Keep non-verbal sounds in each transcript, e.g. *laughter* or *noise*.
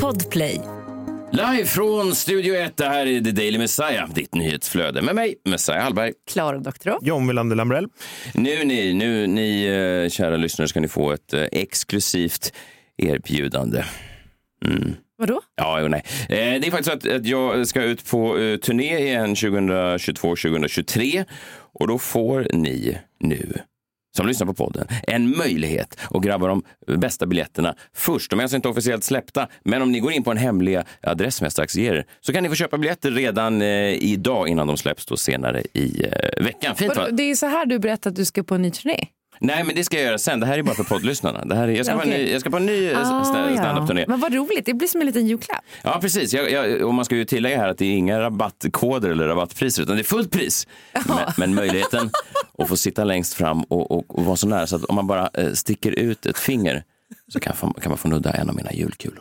Podplay. Live från Studio 1, det här är The Daily Messiah, ditt nyhetsflöde med mig, Messiah Hallberg. Klara Doktorow. John Wilander Lambrell. Nu ni, nu ni eh, kära lyssnare ska ni få ett eh, exklusivt erbjudande. Mm. Vadå? Ja, jo, nej. Eh, det är faktiskt så att, att jag ska ut på eh, turné igen 2022-2023 och då får ni nu som lyssnar på podden en möjlighet att grabba de bästa biljetterna först. De är alltså inte officiellt släppta, men om ni går in på en hemlig adress som jag strax ger er, så kan ni få köpa biljetter redan eh, idag innan de släpps då senare i eh, veckan. Fint va? Det är så här du berättar att du ska på en ny turné? Nej, men det ska jag göra sen. Det här är bara för poddlyssnarna. Det här är, jag, ska på en ny, jag ska på en ny eh, Ah, sta- ja. standup-turné. Men vad roligt, det blir som en liten julklapp. Ja, precis. Jag, jag, och man ska ju tillägga här att det är inga rabattkoder eller rabattpriser, utan det är fullt pris. Men, men möjligheten att få sitta längst fram och, och, och vara så nära så att om man bara eh, sticker ut ett finger så kan, kan man få nudda en av mina julkulor.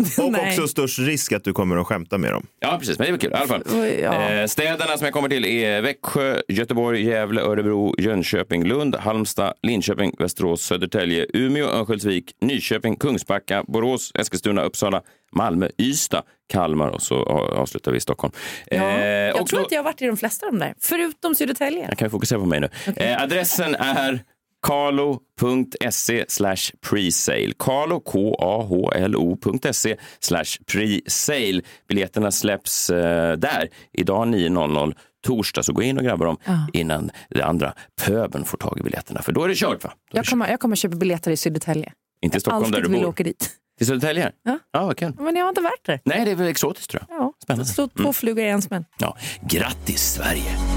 *laughs* Och Nej. också störst risk att du kommer att skämta med dem. Ja, precis. Men det är väl kul i alla fall. Ja. Eh, städerna som jag kommer till är Växjö, Göteborg, Gävle, Örebro, Jönköping, Lund, Halmstad, Linköping, Västerås, Södertälje, Umeå, Örnsköldsvik, Nyköping, Kungsbacka, Borås, Eskilstuna, Uppsala, Malmö, Ystad, Kalmar och så avslutar vi i Stockholm. Ja. Eh, jag och tror då- att jag har varit i de flesta av de där, förutom Södertälje. jag kan fokusera på mig nu. Eh, adressen är carlo.se slash presale. Carlo, K-A-H-L-O.se slash presale. Biljetterna släpps eh, där idag 9.00 torsdag, så gå in och grabba dem innan det andra pöben får tag i biljetterna. För då är det kört va? Då Jag kommer, jag kommer köpa biljetter i Södertälje. Inte i Stockholm där du bor. åka dit. Till Södertälje? Ja. ja, vad kul. Men jag har inte varit där. Nej, det är väl exotiskt tror jag. Ja. Spännande. Så två flugor i en smäll. Ja. Grattis Sverige!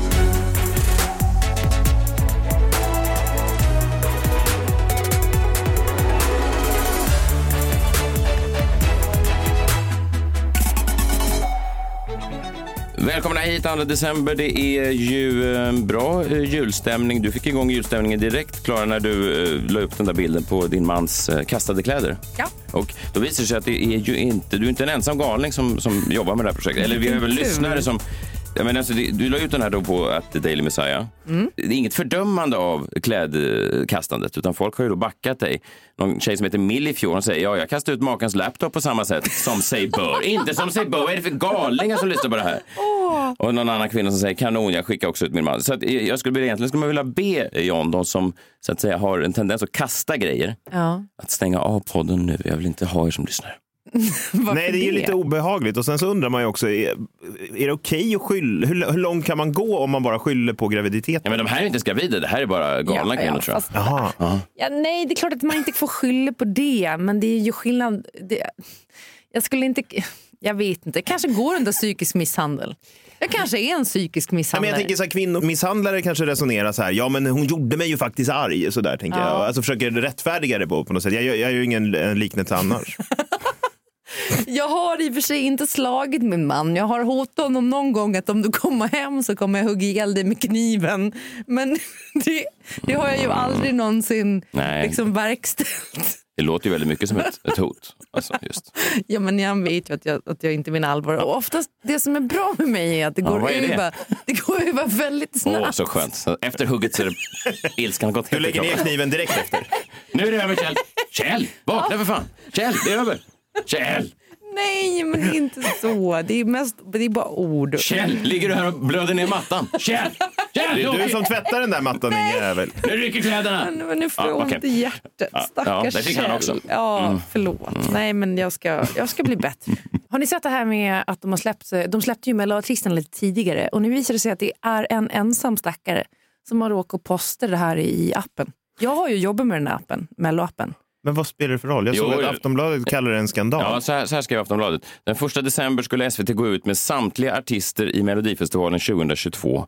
Välkomna hit 2 december. Det är ju eh, bra eh, julstämning. Du fick igång julstämningen direkt, Klara, när du eh, la upp den där bilden på din mans kastade kläder. Ja. Och då visar det sig att det är ju inte, du är inte en ensam galning som, som jobbar med det här projektet. Eller vi har väl lyssnare som jag menar, alltså, det, du la ut den här då på att Daily Messiah. Mm. Det är inget fördömande av klädkastandet, utan folk har ju då backat dig. Någon tjej som heter Millie Fjord, hon säger ja, jag kastar ut makans laptop på samma sätt som sig bör. *laughs* inte som sig bör. Vad är det för galningar som lyssnar på det här? Och någon annan kvinna som säger kanon, jag skickar också ut min man. Så att, eh, jag skulle egentligen skulle man vilja be John, de som så att säga har en tendens att kasta grejer, Ja. att stänga av podden nu. Jag vill inte ha er som lyssnar. *laughs* Nej, det är ju lite obehagligt. Och sen så undrar man ju också, är, är det okej att skylla? Hur, hur långt kan man gå om man bara skyller på graviditeten? Ja, men de här är inte ens gravida, det här är bara galna Ja, kvinnor ja, tror jag. fast- Jaha. Ja, nej, det är klart att man inte får skylla på det, men det är ju skillnad. Det, jag skulle inte... Jag vet inte, kanske går under psykisk misshandel. Jag kanske är en psykisk Ja, men misshandlare. jag tänker så här, kvinnomisshandlare kanske resonerar så här, ja men hon gjorde mig ju faktiskt arg. Så där, tänker jag. Alltså försöker rättfärdiga det på, på något sätt. Jag, gör- jag gör ju ingen eh, liknelse annars. *laughs* Jag har i och för sig inte slagit min man. Jag har hotat honom någon gång att om du kommer hem så kommer jag hugga ihjäl dig med kniven. Men *laughs* det, det har jag ju aldrig någonsin Nej. liksom verkställt. Det låter ju väldigt mycket som ett, ett hot. Alltså, just. Ja, men jag vet ju att jag, att jag inte menar allvar. Och oftast det som är bra med mig är att det Ja, går, det? över, det går över väldigt snabbt. Åh, så skönt. Så efter hugget så är det ilskan gått Du helt i lägger ner kniven direkt efter. Nu är det över Kjell. Kjell, vakna för fan. Kjell, det är över. Kjell, Nej, men det är inte så. Det är, mest, det är bara ord. Kjell, ligger du här och blöder ner mattan? Kjell, Kjell, Det är du, som tvättar den där mattan din jävel. nu rycker kläderna. Men men nu får jag Ja, ont okej. i hjärtat. Stackars ja, det fick han Kjell. också. Mm. Ja, förlåt. Nej, men jag ska, jag ska bli bättre. *laughs* Har ni sett det här med att de har släppt, de släppte ju Melloartisten lite tidigare och nu visar det sig att det är en ensam stackare som har råkat posta det här i appen. Jag har ju jobbat med den här appen, Melloappen. Men vad spelar det för roll? Jag Jo, såg att. Aftonbladet kallar det en skandal. Ja, så här, så här skrev Aftonbladet. Den 1 december skulle SVT gå ut med samtliga artister i Melodifestivalen 2022.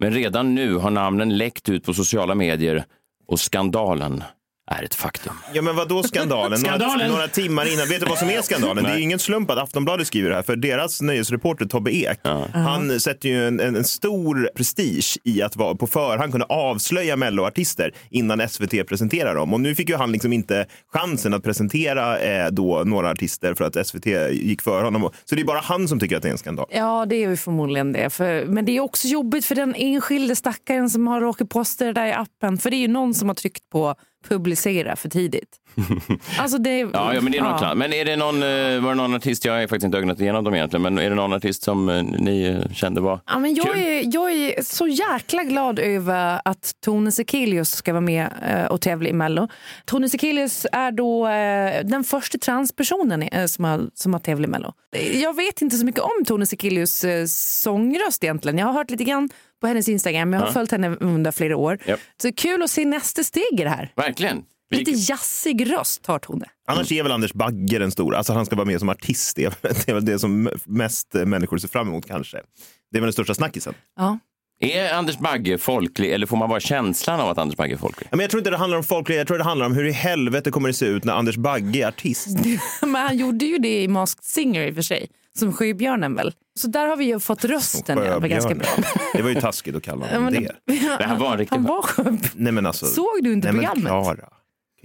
Men redan nu har namnen läckt ut på sociala medier och skandalen är ett faktum. Ja men vad då skandalen? Skandalen! Några, några timmar innan. Vet du vad som är skandalen? det är ingen slump att Aftonbladet skriver det här. För deras nöjesreporter Tobbe Ek, han sätter ju en, en, en stor prestige i att vara, på förhand kunna avslöja melloartister innan SVT presenterar dem. Och nu fick ju han liksom inte chansen att presentera eh, då några artister för att SVT gick före honom. Så det är bara han som tycker att det är en skandal. Ja, det är ju förmodligen det. För, men det är också jobbigt för den enskilde stackaren som har råkat posta det där i appen. För det är ju någon som har tryckt på publicera för tidigt. *laughs* Alltså det, Ja, ja men det är någon ja. Men är det någon, eh, var det någon artist, jag har faktiskt inte ögnat igenom dem egentligen, men är det någon artist som eh, ni eh, kände var Ja, men jag, kul? är, jag är så jäkla glad över att Tone Sekelius ska vara med och tävla i Mello. Tone Sekelius är då den första transpersonen som, har, som har tävlat i Mello. Jag vet inte så mycket om Tone Sekelius sångröst egentligen. Jag har hört lite grann på hennes Instagram. Jag har Ja. följt henne under flera år. Japp. Så kul att se nästa steg i det här. Verkligen. Vi- Lite jazzig röst har Tone. Annars är väl Anders Bagge den stora. Alltså han ska vara med som artist. Det är väl- det som mest människor ser fram emot kanske. Det är väl den största snackisen. Ja. Är Anders Bagge folklig eller får man bara känslan av att Anders Bagge är folklig? Men jag tror inte det handlar om folklighet. Jag tror det handlar om hur i helvete kommer det se ut när Anders Bagge är artist. *laughs* Men han gjorde ju det i Masked Singer i och för sig. Som Sjöbjörnen väl. Så där har vi ju fått rösten var ganska bra. Det var ju taskigt att kalla honom det. *laughs* Det här var en riktig... Han var. Nej, men alltså, Såg du inte nej, men programmet? Klara,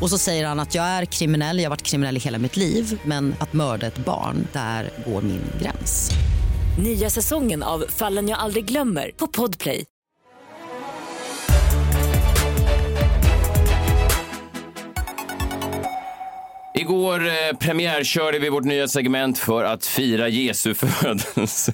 Och så säger han att jag är kriminell, jag har varit kriminell i hela mitt liv men att mörda ett barn, där går min gräns. Nya säsongen av Fallen jag aldrig glömmer på Podplay. Igår eh, premiärkörde vi vårt nya segment för att fira Jesu födelse.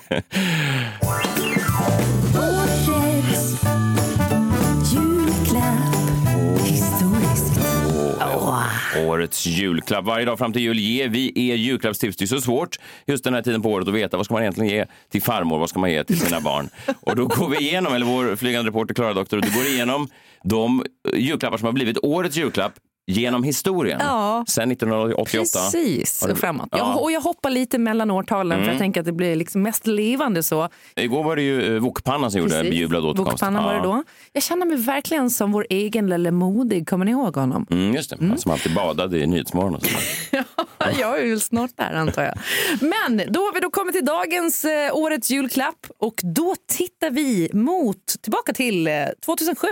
Årets julklapp. Varje dag fram till jul ger vi er julklappstips. Det är så svårt just den här tiden på året att veta vad ska man egentligen ge till farmor, vad ska man ge till sina barn. Och då går vi igenom, eller vår flygande reporter Klara Doktor, du går igenom de julklappar som har blivit årets julklapp genom historien. Ja. Sen 1988. Precis, och framåt. Ja. Jag, och jag hoppar lite mellan årtalen för jag tänker att det blir liksom mest levande så. Igår var det ju eh, Wokpannan som gjorde Precis. bejublad återkomst. Bokpannan var det då. Jag känner mig verkligen som vår egen Lelle Modig. Kommer ni ihåg honom? Mm, just det, han som alltid badade i Nyhetsmorgon. Och *laughs* jag är ju snart där antar jag. Men då har vi då kommit till dagens eh, årets julklapp och då tittar vi mot, tillbaka till eh, 2007.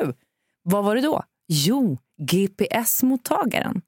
Vad var det då? Jo, GPS-mottagaren.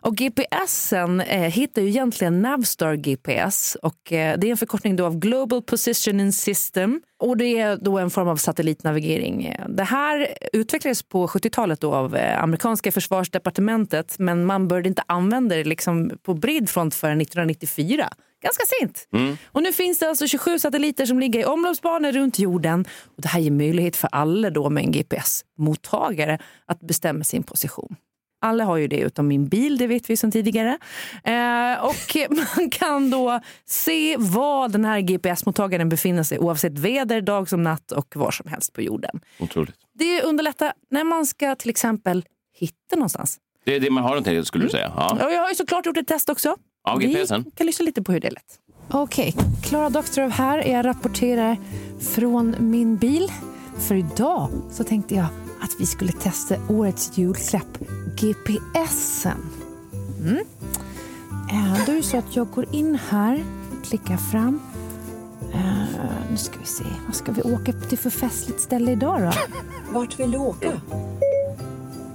Och GPSen eh, hittar ju egentligen Navstar GPS och eh, det är en förkortning då av Global Positioning System och det är då en form av satellitnavigering. Det här utvecklades på 70-talet då av eh, amerikanska försvarsdepartementet men man började inte använda det liksom på bred front förrän 1994. Ganska sent. Och nu finns det alltså 27 satelliter som ligger i omloppsbanor runt jorden. Och det här ger möjlighet för alla då med en GPS-mottagare att bestämma sin position. Alla har ju det utom min bil, det vet vi sedan tidigare. Eh, och *laughs* man kan då se var den här GPS-mottagaren befinner sig oavsett väder, dag som natt och var som helst på jorden. Otroligt. Det underlättar när man ska till exempel hitta någonstans. Det är det man har någonting skulle du säga. Ja. Och jag har ju såklart gjort ett test också. Av GPSen? Vi kan lyssna lite på hur det lät. Okej, Klara Doktorov här. Jag rapporterar från min bil. För idag så tänkte jag att vi skulle testa årets julklapp, GPSen. Mm. Eh, Då är det så att jag går in här, klickar fram. Eh, nu ska vi se, vad ska vi åka till för festligt ställe idag då? Vart vill du åka?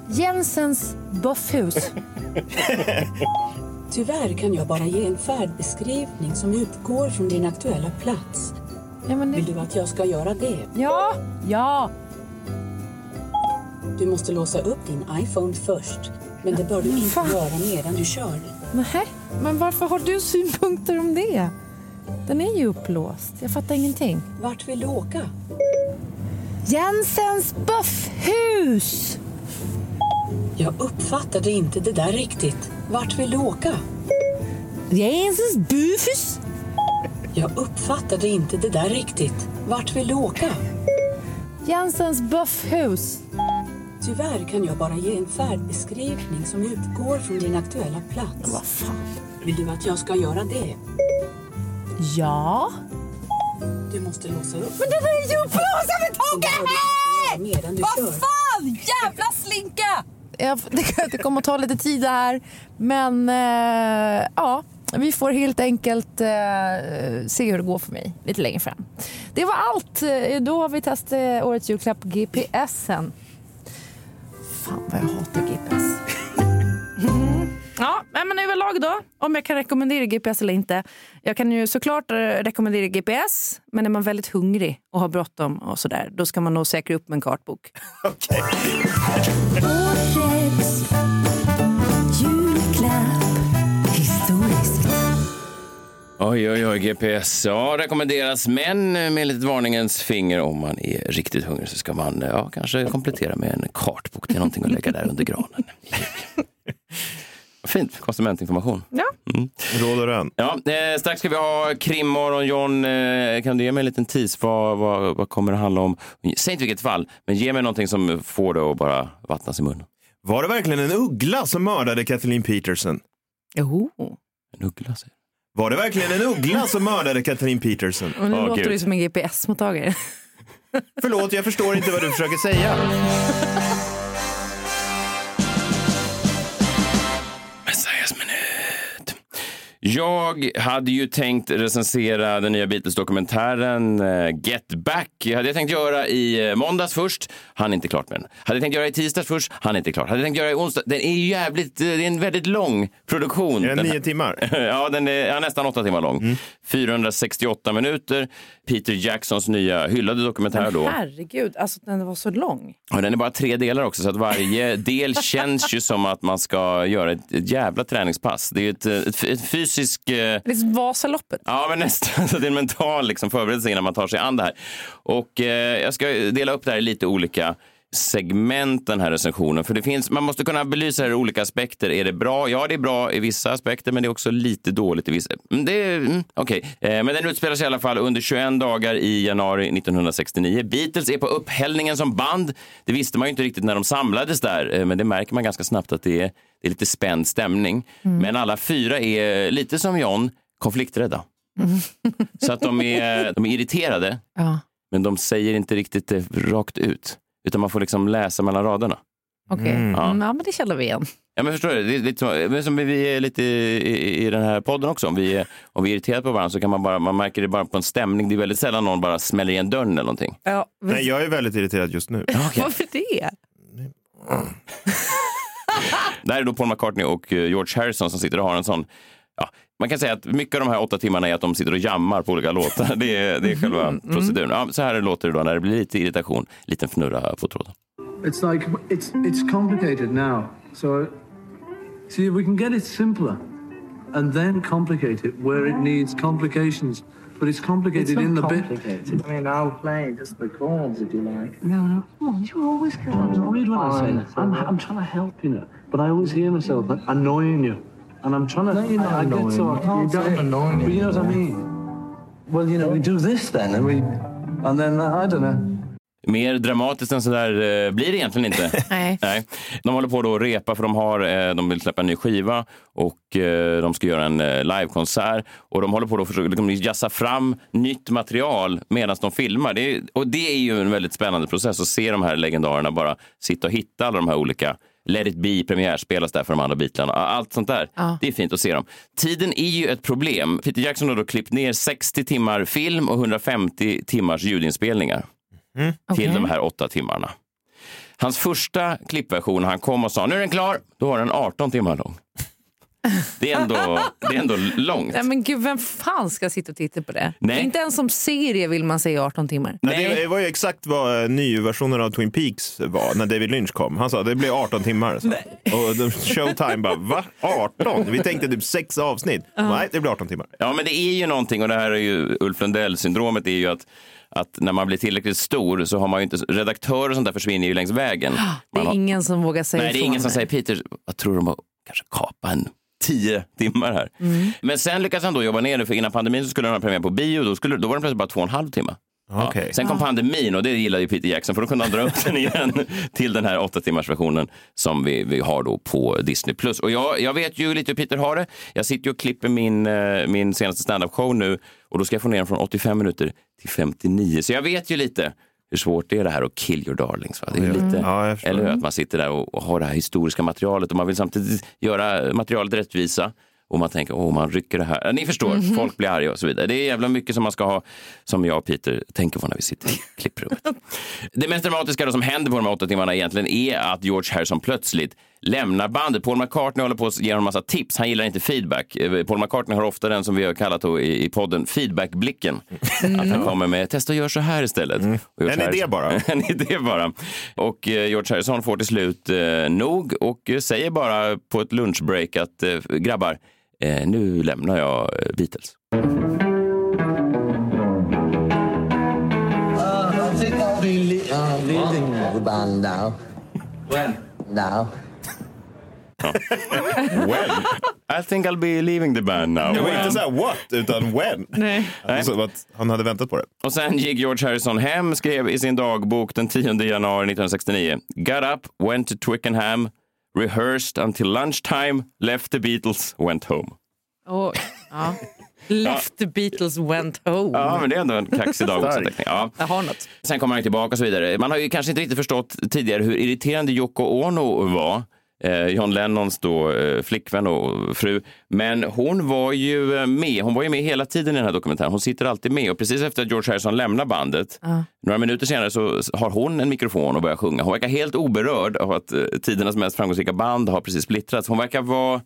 Jensens Buffhus. *laughs* Tyvärr kan jag bara ge en färdbeskrivning som utgår från din aktuella plats. Ja, men Vill det... du att jag ska göra det? ja, ja. Du måste låsa upp din iPhone först. Men det bör du inte Fan. göra medan du kör. Nej, men varför har du synpunkter om det? Den är ju upplåst. Jag fattar ingenting. Vart vill du åka? Jensens Buffhus! Jag uppfattade inte det där riktigt. Vart vill du åka? Jensens Buffhus? Jag uppfattade inte det där riktigt. Vart vill du åka? Jensens Buffhus. Tyvärr kan jag bara ge en färdbeskrivning som utgår från din aktuella plats. Vad fan? Vill du att jag ska göra det? Ja. Du måste låsa upp. Men den är ju upplåst! Jag vill inte Vad fan! Jävla slinka! Jag, *laughs* det, det kommer att ta lite tid det här. Men eh, ja, vi får helt enkelt eh, se hur det går för mig lite längre fram. Det var allt. Eh, då har vi testat eh, årets julklapp GPSen. Fan vad jag hatar GPS. Ja, men överlag då, om jag kan rekommendera GPS eller inte. Jag kan ju såklart eh, rekommendera GPS, men är man väldigt hungrig och har bråttom och sådär, då ska man nog säkra upp med en kartbok. *laughs* Okej. Oj, oj, oj, GPS. Ja, rekommenderas, men med litet varningens finger om man är riktigt hungrig så ska man ja, kanske komplettera med en kartbok. Det är någonting att lägga där under granen. *laughs* Fint, konsumentinformation. Ja. Råd och rön. Ja, eh, strax ska vi ha krimmorgon. John, eh, kan du ge mig en liten tease? Vad, vad, vad kommer det handla om? Säg inte vilket fall, men ge mig någonting som får det att bara vattnas i munnen. Var det verkligen en uggla som mördade Kathleen Peterson? Jo. En uggla, säger Var det verkligen en uggla som mördade Kathleen Peterson? Och nu Åh, låter gud. du som en GPS-mottagare. Förlåt, jag förstår inte vad du försöker säga. *laughs* Jag hade ju tänkt recensera den nya Beatles-dokumentären eh, Get Back. Jag hade jag tänkt göra i eh, måndags först, han är inte klart med den. Hade jag tänkt göra i tisdags först, han är inte klart. Hade jag tänkt göra i onsdag, den är ju jävligt, eh, det är en väldigt lång produktion. Är den Den här- nio timmar? *laughs* ja, den är ja, nästan åtta timmar lång. 468 minuter. Peter Jacksons nya hyllade dokumentär då. Herregud, alltså den var så lång. Och den är bara tre delar också, så att varje del känns ju som att man ska göra ett, ett jävla träningspass. Det är ju ett, ett, ett fysisk... Eh, Det är Vasaloppet. Ja, men nästan. *laughs* Så det är en mental liksom, förberedelse innan man tar sig an det här. Och eh, jag ska dela upp det här i lite olika segment den här recensionen. För det finns, man måste kunna belysa det ur olika aspekter. Är det bra? Ja, det är bra i vissa aspekter, men det är också lite dåligt i vissa. Mm, Det är, mm, okej. Eh, men den utspelar sig i alla fall under 21 dagar i januari 1969. Beatles är på upphällningen som band. Det visste man ju inte riktigt när de samlades där, eh, men det märker man ganska snabbt att det är, det är lite spänd stämning. Men alla fyra är lite som John, konflikträdda. *laughs* Så att de är, de är irriterade, Ja, men de säger inte riktigt det rakt ut. Utan man får liksom läsa mellan raderna. okej. Mm. Mm, ja. men det känner vi igen. Ja, men förstår du? Det är lite som, som vi är lite i, i, i den här podden också. Om vi, är, om vi är irriterade på varandra så kan man bara, man märker det bara på en stämning. Det är väldigt sällan någon bara smäller igen dörren eller någonting. Ja, men, Nej, jag är väldigt irriterad just nu. Varför det? Där är då Paul McCartney och eh, George Harrison som sitter och har en sån Ja, man kan säga att mycket av de här åtta timmarna är att de sitter och jammar på olika låtar. *laughs* Det är, det är själva proceduren. Ja, så här låter det då när det blir lite irritation, liten fnurra på tråden. It's like it's it's complicated now. So see, we can get it simpler, and then complicate it where it needs complications. But it's complicated in the bit. I mean, I'll play just the chords if you like. No, no, come on, you always get annoyed when I say that. I'm, I'm trying to help you know, but I always hear myself annoying you, and I'm trying to. No, you're not I, I get so I annoying. can't You don't say it. annoy me. But you know what I mean? Well, you know, we do this then, and we, and then I don't know. Mer dramatiskt än så där eh, blir det egentligen inte. *laughs* Nej. Nej. De håller på då att repa för de, har, eh, de vill släppa en ny skiva och eh, de ska göra en livekonsert. Och de håller på då att försöka liksom, jassa fram nytt material medan de filmar. Det är, och det är ju en väldigt spännande process att se de här legendarerna bara sitta och hitta alla de här olika Let it be premiärspelas där för de andra Beatlarna. Allt sånt där. Ja. Det är fint att se dem. Tiden är ju ett problem. Peter Jackson har då klippt ner 60 timmar film och 150 timmars ljudinspelningar till Okej. de här åtta timmarna. Hans första klippversion, han kom och sa nu är den klar, då var den 18 timmar lång. Det är ändå, det är ändå långt. Nej, men gud, vem fan ska sitta och titta på det? Nej. Inte ens som serie vill man se i 18 timmar. Nej. Nej. Det var ju exakt vad eh, nyversionen av Twin Peaks var när David Lynch kom. Han sa det blir 18 timmar. Så. Och Showtime bara, va? 18? Vi tänkte typ sex avsnitt. Nej, det blir 18 timmar. Ja, men det är ju någonting, och det här är ju Ulf Lundell-syndromet, är ju att att när man blir tillräckligt stor så har man ju inte, redaktörer och sånt där försvinner ju längs vägen. *gasps* Det Man är har, ingen som vågar säga nej, det är ingen som säger Peter, jag tror de har kanske kapa en tio timmar här. Mm. Men sen lyckas han då jobba ner det, för innan pandemin så skulle han ha premiär på bio, då, skulle, då var den plötsligt bara två och en halv timme. Ja. Sen kom pandemin och det gillade ju Peter Jackson för då kunde han dra upp den igen *laughs* till den här åtta timmars versionen som vi, vi har då på Disney+. Och jag, jag vet ju lite hur Peter har det. Jag sitter ju och klipper min, eh, min senaste standup show nu och då ska jag få ner den från 85 minuter till 59. Så jag vet ju lite hur svårt är det här att kill your darlings? Va? Det är Mm. lite, Ja, eller hur? Att man sitter där och, och har det här historiska materialet och man vill samtidigt göra materialet rättvisa. Och man tänker, åh, man rycker det här. Ni förstår, Mhm. folk blir arga och så vidare. Det är jävla mycket som man ska ha, som jag och Peter tänker på när vi sitter i klipprummet. *laughs* Det mest dramatiska som händer på de här åtta timmarna egentligen är att George Harrison plötsligt lämnar bandet. Paul McCartney håller på att ge honom massa tips. Han gillar inte feedback. Eh, Paul McCartney har ofta den som vi har kallat då i, podden feedbackblicken. Att han kommer med testa och gör så här istället. Mm. En idé bara. *laughs* en idé bara. Och eh, George Harrison får till slut eh, nog och eh, säger bara på ett lunchbreak att eh, grabbar, eh, nu lämnar jag Beatles. I think I'll be uh, leaving the band now. When? Now. When? I think I'll be leaving the band now. Det var inte så här what, utan when. Nej. Så att han hade väntat på det. Och sen gick George Harrison hem, skrev i sin dagbok den 10 januari 1969. Got up, went to Twickenham, rehearsed until lunchtime, left the Beatles, went home. Oj, ja. Left the Beatles went home. Ja, men det är ändå en kaxig dagboksanteckning. Ja. Jag har något. Sen kommer han tillbaka och så vidare. Man har ju kanske inte riktigt förstått tidigare hur irriterande Yoko Ono var. Eh, John Lennons då, eh, flickvän och fru. Men hon var ju eh, med. Hon var ju med hela tiden i den här dokumentären. Hon sitter alltid med. Och precis efter att George Harrison lämnar bandet, några minuter senare så har hon en mikrofon och börjar sjunga. Hon verkar helt oberörd av att tidernas mest framgångsrika band har precis splittrats. Hon verkar vara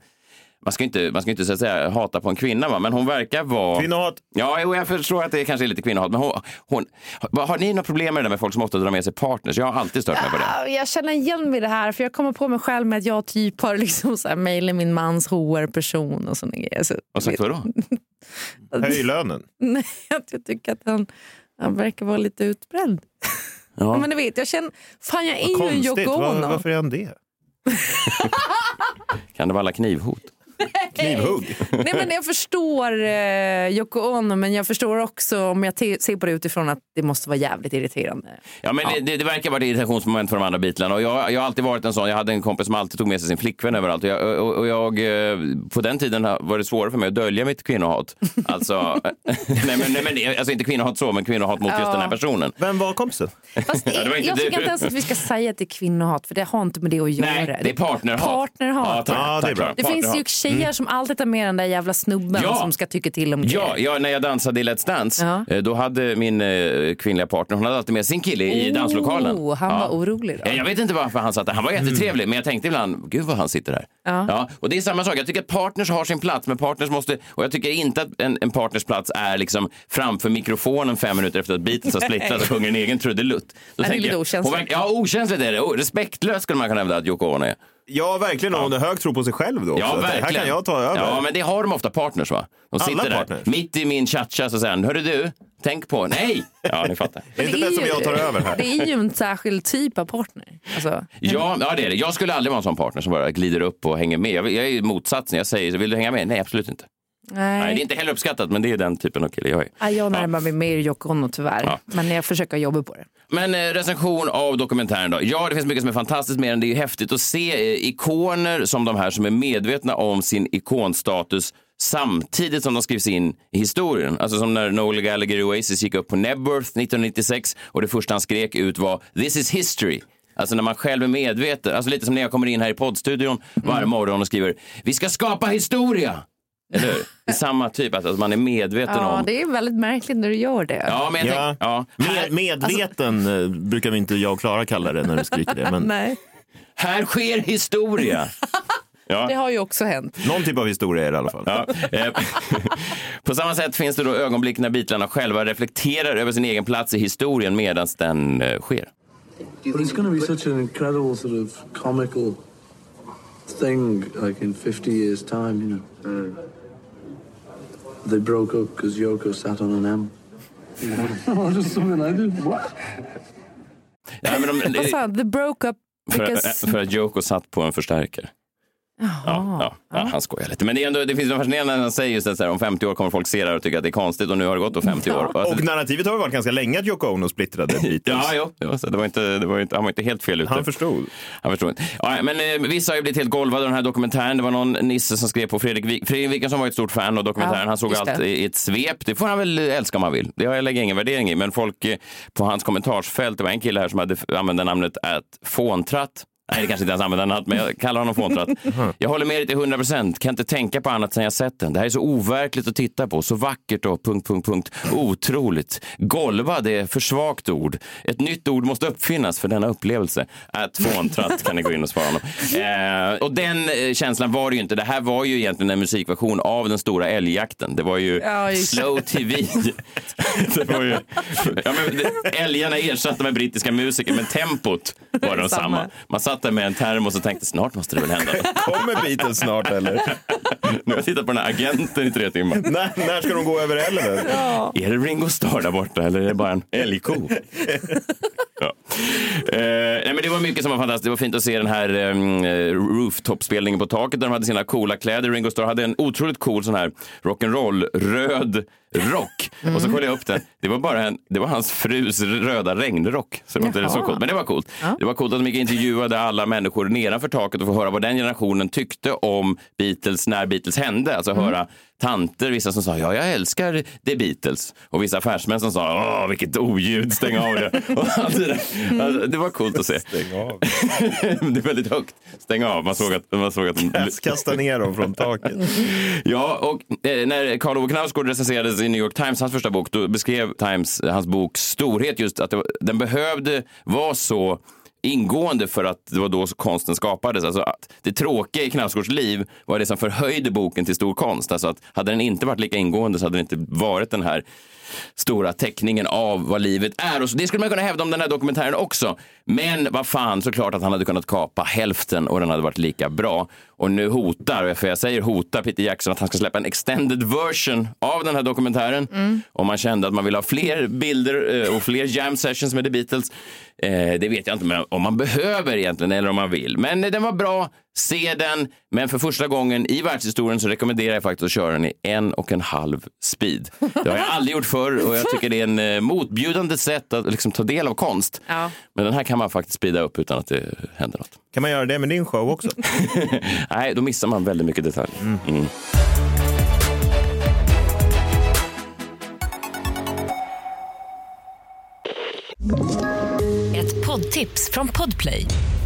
man ska inte, man ska inte så att säga, hata på en kvinna, va? men hon verkar vara... Kvinnohat. Ja, jo, jag förstår att det kanske är lite kvinnohat. Men hon, hon, har, ni några problem med det där med folk som ofta drar med sig partners? Jag har alltid stört mig på det. Ja, Jag känner igen mig i det här, för jag kommer på mig själv med att jag typ har liksom så här mejlat min mans HR-person och såna grejer. Så, Vad sagt vadå? Höj lönen. *laughs* Nej, att jag tycker att han, han verkar vara lite utbredd. Ja. *laughs* Men du vet, jag känner, fan jag är ju en. Yoko Ono. varför är han det? *laughs* Kan det vara alla knivhot? Knivhugg. Nej, men jag förstår eh, Yoko Ono, men jag förstår också om jag ser på det utifrån att det måste vara jävligt irriterande. Ja, men Det, det, det verkar vara ett irritationsmoment för de andra Beatlarna. Och jag, jag har alltid varit en sån. Jag hade en kompis som alltid tog med sig sin flickvän överallt. Och jag, och, och jag, eh, på den tiden var det svårare för mig att dölja mitt kvinnohat. Alltså, *laughs* *laughs* nej, men, nej, men, alltså inte kvinnohat så, men kvinnohat mot just Ja. den här personen. Vem var kompisen? Fast *laughs* Ja, det var inte jag du. tycker inte ens att vi ska säga att det är kvinnohat, för det har inte med det att göra. Nej, det är partnerhat. Partnerhat. tack, Ja, det är bra. Det finns ju Partnerhat. Tjejer som alltid tar med den där jävla snubben Ja. som ska tycka till om Ja, grejer. ja, när jag dansade i Let's Dance, Ja. eh, då hade min eh, kvinnliga partner, hon hade alltid med sin kille i Oh, danslokalen. han var orolig då. Ja, Jag vet inte varför han satt där. Han var jättetrevlig, men jag tänkte ibland, gud vad han sitter där. Ja. och det är samma sak. Jag tycker att partners har sin plats, men partners måste, och jag tycker inte att en, en partners plats är liksom framför mikrofonen fem minuter efter att Beatles har splittrat och sjunger en egen trudelutt. Då det är tänker lite jag, okänsligt. verkar- Ja, okänsligt är det. Oh, respektlöst skulle man kunna hävda att Yoko Ono är. Ja, verkligen. Och hon har hög tro på sig själv då. Ja, verkligen. Här kan jag ta över. Ja, men det har de ofta partners va? De Alla sitter där partners. mitt i min cha-cha så säger han, hörru du, tänk på, nej! Ja, ni fattar. det är inte bäst om jag tar över här. Det är ju en särskild typ av partner. Alltså, Ja, ja, det är det. Jag skulle aldrig vara en sån partner som bara glider upp och hänger med. Jag, jag är ju motsatsen. Jag säger, vill du hänga med? Nej, absolut inte. Nej. Nej, det är inte heller uppskattat, men det är den typen av kille jag är. Ja, jag närmar mig mer Yoko Ono tyvärr. Ja. Men jag försöker jobba på det. Men eh, recension av dokumentären då. Ja, det finns mycket som är fantastiskt med den. Det är ju häftigt att se eh, ikoner som de här som är medvetna om sin ikonstatus samtidigt som de skrivs in i historien. Alltså som när Noel Gallagher i Oasis gick upp på Nebworth 1996 och det första han skrek ut var “This is history”. Alltså när man själv är medveten, alltså lite som när jag kommer in här i poddstudion varje morgon och skriver “Vi ska skapa historia”. Eller hur? Det är samma typ, att att man är medveten Ja, om... det är väldigt märkligt när du gör det. Ja, men jag Ja. ja. Med, medveten eh, brukar vi inte jag och Klara kalla det när du skriker det. Men Nej, här sker historia. *laughs* Ja. det har ju också hänt. någon typ av historia är det i alla fall. Ja, eh, *laughs* på samma sätt finns det då ögonblick när Beatlarna själva reflekterar över sin egen plats i historien medan den eh, sker. But it's going to be such an incredible sort of comical thing, like in 50 years' time, you know. They broke up because Yoko sat on an M. *laughs* Just something I did. What? Ja, men de, Vad sa han? The broke up för, because... för att Yoko satt på en förstärkare. Ja, ja, ja, han skojar lite. Men det, är ändå, det finns något fascinerande när han säger just att så här, om 50 år kommer folk se det här och tycka att det är konstigt och nu har det gått då 50 år. Alltså, Och narrativet har väl varit ganska länge att Yoko Ono splittrade *laughs* Beatles. Ja, så det var inte, det var inte, han var inte helt fel ute. Han förstod. Han förstod inte. Ja, men eh, vissa har ju blivit helt golvade av den här dokumentären. Det var någon nisse som skrev på Fredrik Wik. Fredrik Wikingsson var ett stort fan av dokumentären. Ja, han såg allt det. i ett svep. Det får han väl älska om han vill. Det har jag lägger ingen värdering i. Men folk eh, på hans kommentarsfält, det var en kille här som hade använde namnet att fåntratt. Nej, det kanske inte ens använder namnet, men jag kallar honom fåntratt. *laughs* Jag håller med dig till 100 procent. Kan inte tänka på annat sen jag sett den. Det här är så overkligt att titta på. Så vackert och punkt, punkt, punkt. Otroligt. Golva, det är för svagt ord. Ett nytt ord måste uppfinnas för denna upplevelse. Att fåntratt kan ni gå in och svara honom. *laughs* Eh, och den eh, känslan var det ju inte. Det här var ju egentligen en musikversion av den stora älgjakten. Det var ju Ja, det. slow tv. *laughs* det var ju, ja, men det, älgarna ersatte med brittiska musiker, men tempot var de Samma. samma. Man satt där med en termos och tänkte snart måste det väl hända. *laughs* Kommer Beatles snart eller? Nu har jag tittat på den här agenten i tre timmar. när, när ska de gå över älven? Är det Ringo Starr där borta eller är det bara en älgko? *laughs* ja. eh, nej, men det var mycket som var fantastiskt. Det var fint att se den här um, rooftop-spelningen på taket där de hade sina coola kläder. Ringo Starr hade en otroligt cool sån här rock'n'roll röd rock. Och så kollade jag upp den. Det var bara en, det var hans frus röda regnrock. Så det var inte så coolt. Men det var coolt. Det var coolt att de gick och intervjuade alla människor nedanför taket och få höra vad den generationen tyckte om Beatles när Beatles hände. Alltså höra tanter, vissa som sa ja, jag älskar The Beatles och vissa affärsmän som sa åh, vilket oljud, stäng av det. *laughs* Och allt det, där. Alltså, det var coolt att se. Stäng av. *laughs* det är väldigt högt. Stäng av. Man såg att, man såg att de... *laughs* Kasta ner dem från taket. Ja, och eh, när Karl Ove Knausgård recenserades i New York Times, hans första bok, då beskrev Times hans boks storhet just att det, den behövde vara så ingående för att det var då konsten skapades. Alltså att det tråkiga i Knausgårds liv var det som förhöjde boken till stor konst. Alltså att hade den inte varit lika ingående så hade det inte varit den här stora teckningen av vad livet är. Och så, det skulle man kunna hävda om den här dokumentären också. Men vad fan, såklart att han hade kunnat kapa hälften och den hade varit lika bra. Och nu hotar, för jag säger hotar Peter Jackson att han ska släppa en extended version av den här dokumentären. Om man kände att man vill ha fler bilder eh, och fler jam sessions med The Beatles. Eh, det vet jag inte om man behöver egentligen eller om man vill. Men eh, den var bra, se den. Men för första gången i världshistorien så rekommenderar jag faktiskt att köra den i en och en halv speed. Det har jag *laughs* aldrig gjort förr och jag tycker det är en eh, motbjudande sätt att liksom, ta del av konst. Ja. Men den här kan man faktiskt speeda upp utan att det händer något. Kan man göra det med din show också? *laughs* Nej, då missar man väldigt mycket detaljer. Mm. Ett poddtips från Podplay.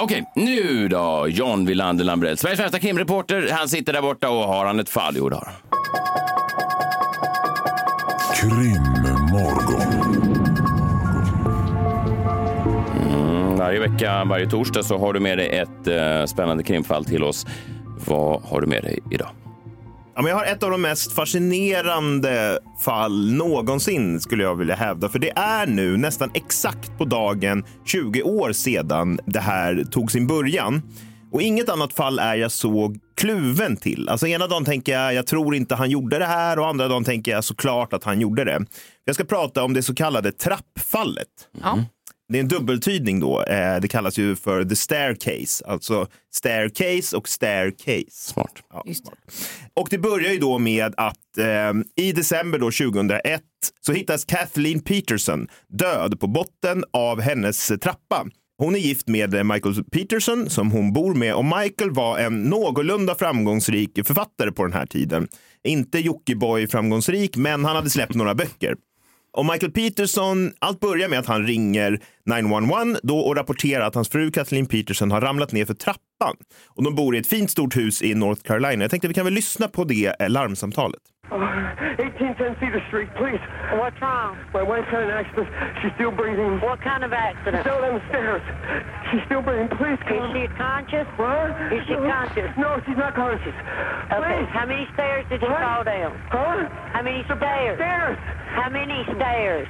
Okej, nu då, John Wilander Lambrell. Sveriges främsta krimreporter. Han sitter där borta och har han ett fall? Jo, det har han. Krimmorgon. Mm, Varje vecka, varje torsdag så har du med dig ett eh, spännande krimfall till oss. Vad har du med dig idag? Ja, men jag har ett av de mest fascinerande fall någonsin skulle jag vilja hävda. För det är nu nästan exakt på dagen 20 år sedan det här tog sin början. Och inget annat fall är jag så kluven till. Alltså ena dagen tänker jag, jag tror inte han gjorde det här och andra dagen tänker jag såklart att han gjorde det. Jag ska prata om det så kallade trappfallet. Mm. Det är en dubbeltydning då. Eh, Det kallas ju för the staircase, alltså staircase och staircase. Smart. Ja, Just det. och det börjar ju då med att eh, i december då 2001 så hittas Kathleen Peterson död på botten av hennes trappa. Hon är gift med Michael Peterson som hon bor med och Michael var en någorlunda framgångsrik författare på den här tiden. Inte Jockiboi framgångsrik, men han hade släppt några böcker. Och Michael Peterson, allt börjar med att han ringer 911 då och rapporterar att hans fru Kathleen Peterson har ramlat ner för trappan. Och de bor i ett fint stort hus i North Carolina. Jag tänkte vi kan väl lyssna på det eh, larmsamtalet. 1810 Cedar Street, please. What's wrong? My wife had an accident. She's still breathing. What kind of accident? Still downstairs. She's still breathing. Please come. Is she conscious? What? Is she conscious? No, she's not conscious. Okay. Please. How many stairs did you What? fall down? Huh? How many stairs? Stairs. How many stairs?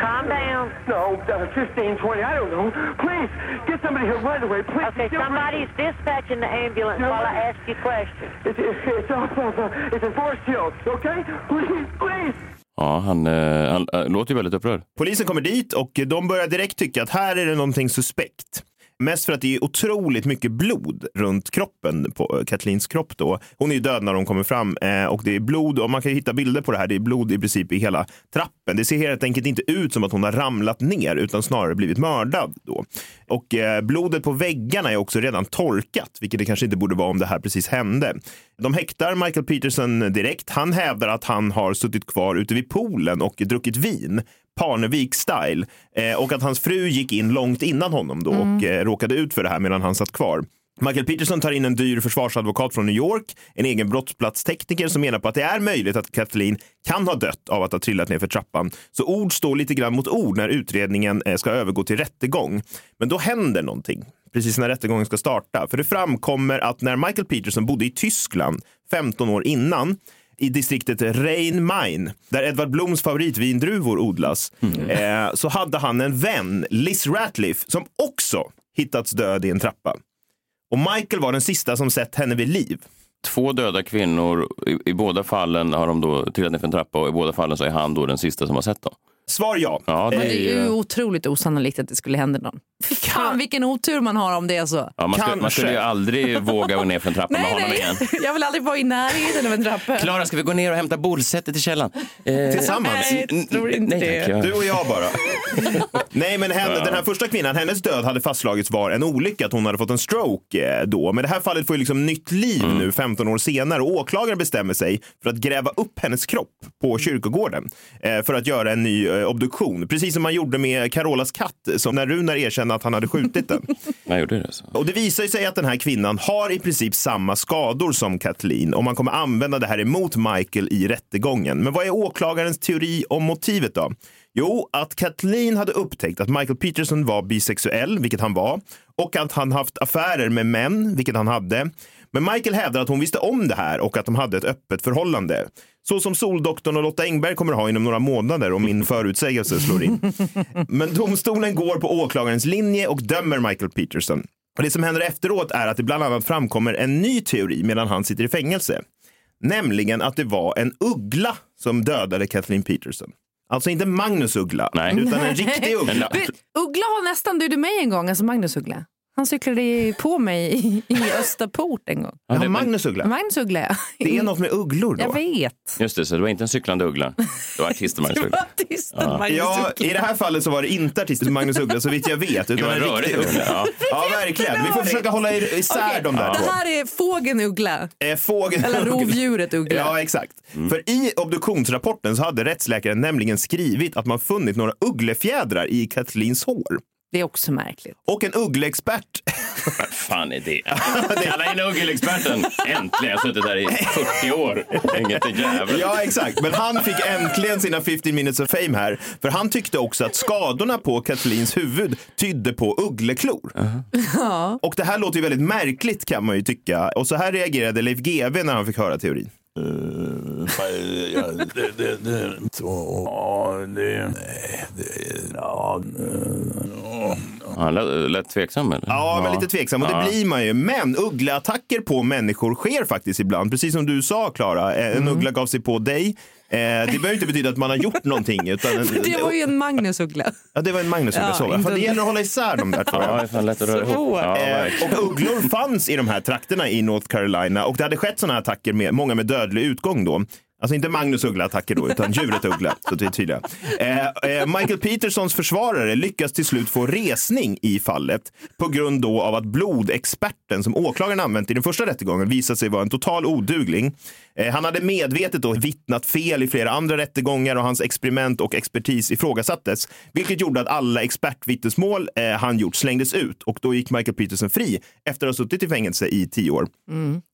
Calm down. No, uh, 15, 20, I don't know. Please, get somebody here right away. Please. Okay, She's somebody's dispatching the ambulance No. while I ask you questions. It's, it's, it's off of, uh, it's in Forest Hills, okay? Please, please. Ja, han, eh, han, han låter ju väldigt upprörd. Polisen kommer dit och de börjar direkt tycka att här är det någonting suspekt. Mest för att det är otroligt mycket blod runt kroppen på eh, Kathleens kropp. Då. Hon är ju död när de kommer fram eh, och det är blod och man kan ju hitta bilder på det här. Det är blod i princip i hela trappen. Det ser helt enkelt inte ut som att hon har ramlat ner utan snarare blivit mördad. Då. Och eh, blodet på väggarna är också redan torkat, vilket det kanske inte borde vara om det här precis hände. De häktar Michael Peterson direkt. Han hävdar att han har suttit kvar ute vid poolen och druckit vin. Parnevik-style. Eh, och att hans fru gick in långt innan honom då och eh, råkade ut för det här medan han satt kvar. Michael Peterson tar in en dyr försvarsadvokat från New York, en egen brottsplatstekniker som menar på att det är möjligt att Kathleen kan ha dött av att ha trillat ner för trappan. Så ord står lite grann mot ord när utredningen eh, ska övergå till rättegång. Men då händer någonting precis när rättegången ska starta. För det framkommer att när Michael Peterson bodde i Tyskland 15 år innan i distriktet Rhein-Main, där Edvard Bloms favoritvindruvor odlas, eh, så hade han en vän, Liz Ratliff, som också hittats död i en trappa. Och Michael var den sista som sett henne vid liv. Två döda kvinnor. I, I båda fallen har de då trillat ner för en trappa och i båda fallen så är han då den sista som har sett dem. Svar ja. Ja, det är det är ju otroligt osannolikt att det skulle hända någon. Fan vilken otur man har om det är så. Ja, man, skulle, man skulle ju aldrig våga gå ner för en trappa med honom igen. *laughs* Jag vill aldrig vara i närheten av en trappa. Klara, ska vi gå ner och hämta bollsättet i källaren? Eh, Tillsammans? Nej, jag tror inte nej, det. tack, Du och jag bara. *laughs* Nej, men henne, den här första kvinnan, hennes död hade fastslagits var en olycka, att hon hade fått en stroke eh, då. Men det här fallet får ju liksom nytt liv nu 15 år senare och åklagaren bestämmer sig för att gräva upp hennes kropp på kyrkogården eh, för att göra en ny obduktion. Precis som man gjorde med Carolas katt, som när Runar erkände att han hade skjutit den. *laughs* Jag gjorde det så. Och det visar sig att den här kvinnan har i princip samma skador som Kathleen och man kommer använda det här emot Michael i rättegången. Men vad är åklagarens teori om motivet då? Jo, att Kathleen hade upptäckt att Michael Peterson var bisexuell, vilket han var, och att han haft affärer med män, vilket han hade. Men Michael hävdar att hon visste om det här och att de hade ett öppet förhållande. Så som Soldoktorn och Lotta Engberg kommer ha inom några månader om min förutsägelse slår in. Men domstolen går på åklagarens linje och dömer Michael Peterson. Och det som händer efteråt är att det bland annat framkommer en ny teori medan han sitter i fängelse. Nämligen att det var en uggla som dödade Kathleen Peterson. Alltså inte Magnus Uggla, Nej. utan en *laughs* riktig uggla. Vet, Uggla har nästan dödat mig en gång, alltså Magnus Uggla. Han cyklade på mig i, i Österport en gång. Ja, det- Magnus Uggla. Magnus Uggla, ja. Det är något med ugglor Jag då. vet. Just det, så det var inte en cyklande uggla. Det var artisten Magnus Det var Uggla. artisten Magnus Ja, Uggla. i det här fallet så var det inte artisten Magnus Uggla så vitt jag vet. Det Utan var en riktig rörig uggla. uggla. Ja. Ja, verkligen. Vi får försöka hålla i- isär Okej, de där Det två. här är fågeln Uggla. Eh, Fågeln Eller rovdjuret Uggla. Ja, exakt. För i obduktionsrapporten så hade rättsläkaren nämligen skrivit att man funnit några ugglefjädrar i Kathleens hår. Det är också märkligt. Och en uggleexpert Vad fan är det? *laughs* Kalla in uggelexperten. Äntligen, jag har suttit här i 40 år. Inget jävel. Ja, exakt. Men han fick äntligen sina 15 minutes of fame här. För han tyckte också att skadorna på Kathleens huvud tydde på uggleklor. Och det här låter ju väldigt märkligt kan man ju tycka. Och så här reagerade Leif GW när han fick höra teorin. Han lät, lät tveksam eller? Ja, men lite tveksam. Och det blir man ju. Men uggleattacker på människor sker faktiskt ibland. Precis som du sa, Klara. En uggla gav sig på dig. Eh, det behöver inte betyda att man har gjort någonting. Utan *laughs* Det var ju en Magnus Uggla. Ja, det var en Magnus uggla. Ja, så. inte- För det gäller att hålla isär de där två. Ja, det är lätt att röra ihop. Ja, Eh, och ugglor fanns i de här trakterna i North Carolina och det hade skett sådana attacker, med, många med dödlig utgång då. Alltså inte Magnus Uggla-attacker då, utan djuret Uggla. Så vi är tydliga. Eh, eh, Michael Petersons försvarare lyckas till slut få resning i fallet på grund då av att blodexperten som åklagaren använt i den första rättegången visat sig vara en total odugling. Eh, han hade medvetet då vittnat fel i flera andra rättegångar och hans experiment och expertis ifrågasattes, vilket gjorde att alla expertvittnesmål eh, han gjort slängdes ut och då gick Michael Peterson fri efter att ha suttit i fängelse i tio år.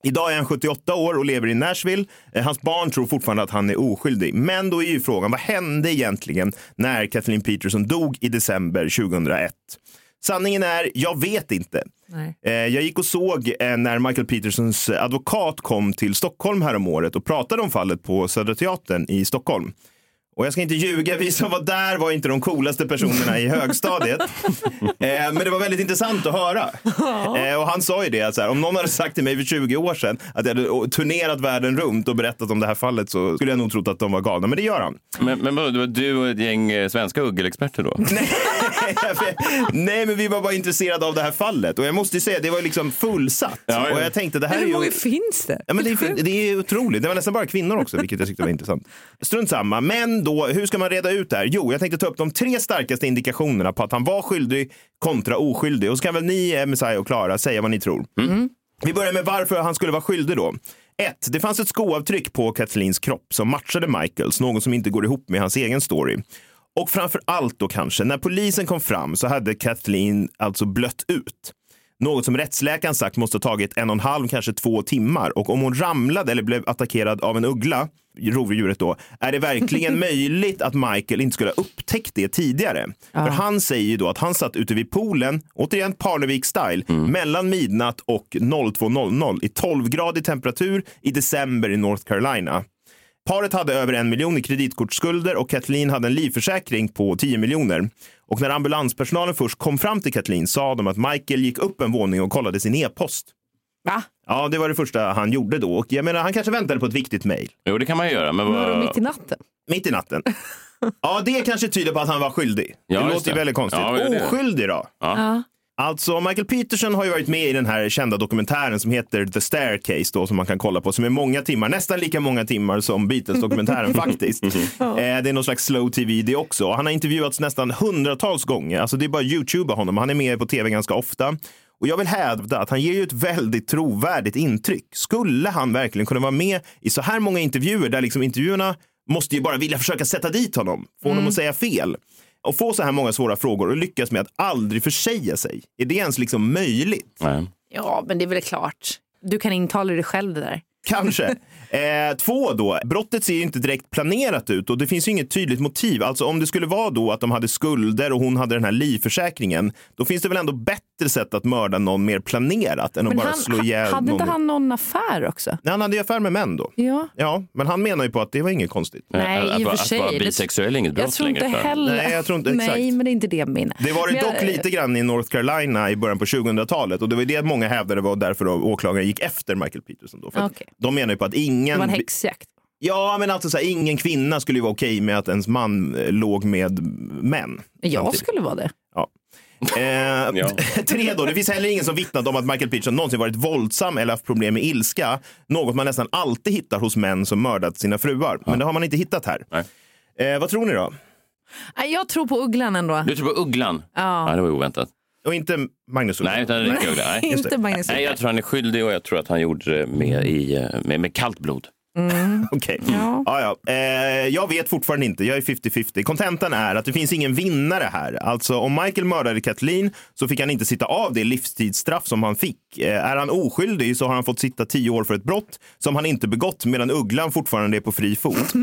Idag är han 78 år och lever i Nashville. Eh, Hans barn tror fortfarande att han är oskyldig. Men då är ju frågan, vad hände egentligen när Kathleen Peterson dog i december 2001? Sanningen är, jag vet inte. Eh, Jag gick och såg eh, när Michael Petersons advokat kom till Stockholm häromåret och pratade om fallet på Södra Teatern i Stockholm. Och jag ska inte ljuga, vi som var där var inte de coolaste personerna i högstadiet. *laughs* eh, men det var väldigt intressant att höra. Eh, och han sa ju det, att så här, om någon hade sagt till mig för 20 år sedan att jag hade turnerat världen runt och berättat om det här fallet så skulle jag nog trott att de var galna. Men det gör han. Men, men det var du och ett gäng eh, svenska uggel-experter då? *laughs* Nej, men vi var bara intresserade av det här fallet. Och jag måste ju säga, det var liksom fullsatt. Ja, ja. Och jag tänkte, det här Men är hur ju... många finns det? Ja, men det, är, det är otroligt. Det var nästan bara kvinnor också, vilket jag tyckte var intressant. Strunt samma. Men då, hur ska man reda ut det här? Jo, jag tänkte ta upp de tre starkaste indikationerna på att han var skyldig kontra oskyldig. Och så kan väl ni, eh, Messiah och Klara, säga vad ni tror. Vi börjar med varför han skulle vara skyldig då. 1. Det fanns ett skoavtryck på Kathleens kropp som matchade Michaels, något som inte går ihop med hans egen story. Och framför allt då kanske, när polisen kom fram så hade Kathleen alltså blött ut. Något som rättsläkaren sagt måste ha tagit en och en halv, kanske två timmar. Och om hon ramlade eller blev attackerad av en uggla, rovdjuret då, är det verkligen *laughs* möjligt att Michael inte skulle ha upptäckt det tidigare. För han säger ju då att han satt ute vid poolen, återigen Parnevik-style, mellan midnatt och 02.00 i 12-gradig temperatur i december i North Carolina. Paret hade över en miljon i kreditkortsskulder och Kathleen hade en livförsäkring på 10 miljoner. Och när ambulanspersonalen först kom fram till Kathleen sa de att Michael gick upp en våning och kollade sin e-post. Va? Ja, det var det första han gjorde då. Och jag menar, han kanske väntade på ett viktigt mejl. Jo, det kan man ju göra. Men Var mitt i natten? Mitt i natten. *laughs* Ja, det kanske tyder på att han var skyldig. Ja, det låter ju det. väldigt konstigt. Ja. Oskyldig då? Ja. Alltså, Michael Peterson har ju varit med i den här kända dokumentären som heter The Staircase då, som man kan kolla på, som är många timmar, nästan lika många timmar som Beatles-dokumentären *laughs* faktiskt. Eh, det är någon slags slow tv det också. Han har intervjuats nästan hundratals gånger, alltså det är bara YouTube honom, han är med på tv ganska ofta. Och jag vill hävda att han ger ju ett väldigt trovärdigt intryck. Skulle han verkligen kunna vara med i så här många intervjuer där liksom intervjuerna måste ju bara vilja försöka sätta dit honom, få honom att säga fel och få så här många svåra frågor och lyckas med att aldrig försäga sig. Är det ens liksom möjligt? Nej. Ja, men det är väl klart. Du kan intala dig själv det där. Kanske. *laughs* Eh, två då, brottet ser ju inte direkt planerat ut och det finns ju inget tydligt motiv. Alltså om det skulle vara då att de hade skulder och hon hade den här livförsäkringen, då finns det väl ändå bättre sätt att mörda någon mer planerat än att Men bara han, slå ihjäl hade någon. inte han någon affär också? Nej, han hade ju affär med män då. Ja. Ja, men han menar ju på att det var inget konstigt. Nej, att, i och för sig. Att vara bisexuell är inget brott Jag tror inte längre. Heller... Nej, jag tror inte- exakt. Nej, men det är inte det jag menar. Det var det Men jag- dock lite grann i North Carolina i början på 2000-talet och det var det många hävdade var därför då åklagaren gick efter Michael Peterson. Då, för att Okej. De menar ju på att ingen... Det var en häxjakt. Ja, men alltså så här, ingen kvinna skulle ju vara okej med att ens man eh, låg med män. Jag samtidigt. skulle vara det. Ja. Eh, *laughs* tre då, det finns heller ingen som vittnat om att Michael Peterson någonsin varit våldsam eller haft problem med ilska. Något man nästan alltid hittar hos män som mördat sina fruar. Men det har man inte hittat här. Eh, vad tror ni då? Jag tror på ugglan ändå. Du tror på ugglan? Ja. Ja, det var oväntat. Och inte Magnus Nej, utan Uggla. Nej. *laughs* Inte. Magnus Nej, Uggla. jag tror han är skyldig och jag tror att han gjorde det med, i, eh, med, med kallt blod. *laughs* Okej. Ja. Ja, Eh, jag vet fortfarande inte. Jag är 50-50. Kontentan är att det finns ingen vinnare här. Alltså om Michael mördade Kathleen så fick han inte sitta av det livstidsstraff som han fick. Eh, är han oskyldig så har han fått sitta tio år för ett brott som han inte begått medan Ugglan fortfarande är på fri fot. *laughs*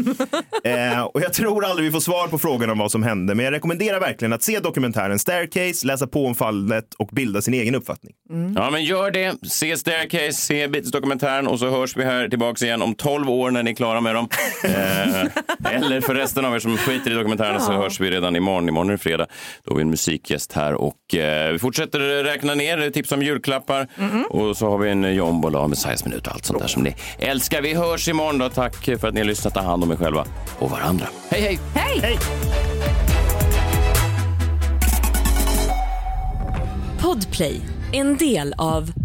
eh, och jag tror aldrig vi får svar på frågan om vad som hände, men jag rekommenderar verkligen att se dokumentären Staircase, läsa på om fallet och bilda sin egen uppfattning. Ja, men gör det. Se Staircase, se Beatles-dokumentären och så hörs vi här tillbaks igen om 12 år när ni är klara med dem. *laughs* eh, eller för resten av er som skiter i dokumentären så hörs vi redan imorgon. Imorgon är det fredag. Då har vi en musikgäst här och eh, vi fortsätter räkna ner, tips om julklappar och så har vi en jombola och Messiahs minut och allt sånt där som ni älskar. Vi hörs imorgon då. Tack för att ni har lyssnat. Ta hand om er själva och varandra. Hej, hej! Hej! Hej! Podplay, en del av